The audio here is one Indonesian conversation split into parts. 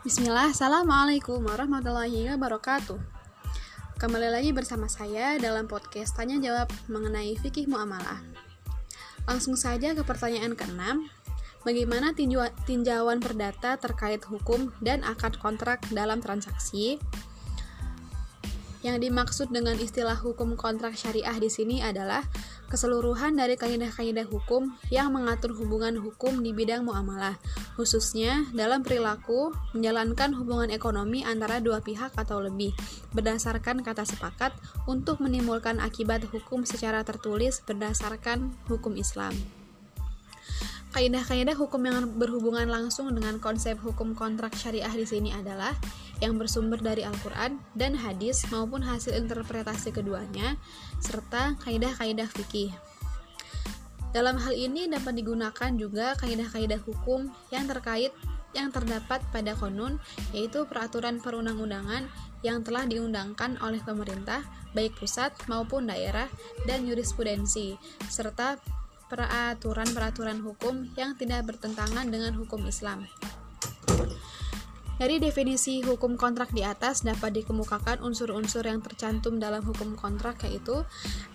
Bismillah, Assalamualaikum warahmatullahi wabarakatuh. Kembali lagi bersama saya dalam podcast Tanya Jawab mengenai fikih muamalah. Langsung saja ke pertanyaan ke-6 Bagaimana tinjauan perdata terkait hukum dan akad kontrak dalam transaksi? Yang dimaksud dengan istilah hukum kontrak syariah di sini adalah keseluruhan dari kaidah-kaidah hukum yang mengatur hubungan hukum di bidang muamalah, khususnya dalam perilaku menjalankan hubungan ekonomi antara dua pihak atau lebih, berdasarkan kata sepakat untuk menimbulkan akibat hukum secara tertulis berdasarkan hukum Islam. Kaidah-kaidah hukum yang berhubungan langsung dengan konsep hukum kontrak syariah di sini adalah yang bersumber dari Al-Quran dan hadis maupun hasil interpretasi keduanya, serta kaidah-kaidah fikih. Dalam hal ini dapat digunakan juga kaidah-kaidah hukum yang terkait yang terdapat pada konun, yaitu peraturan perundang-undangan yang telah diundangkan oleh pemerintah, baik pusat maupun daerah, dan jurisprudensi, serta peraturan-peraturan hukum yang tidak bertentangan dengan hukum Islam. Dari definisi hukum kontrak di atas dapat dikemukakan unsur-unsur yang tercantum dalam hukum kontrak yaitu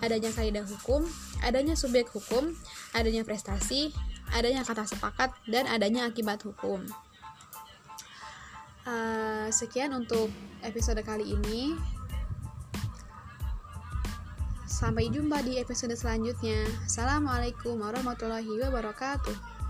adanya kaidah hukum, adanya subjek hukum, adanya prestasi, adanya kata sepakat, dan adanya akibat hukum. Uh, sekian untuk episode kali ini. Sampai jumpa di episode selanjutnya. Assalamualaikum warahmatullahi wabarakatuh.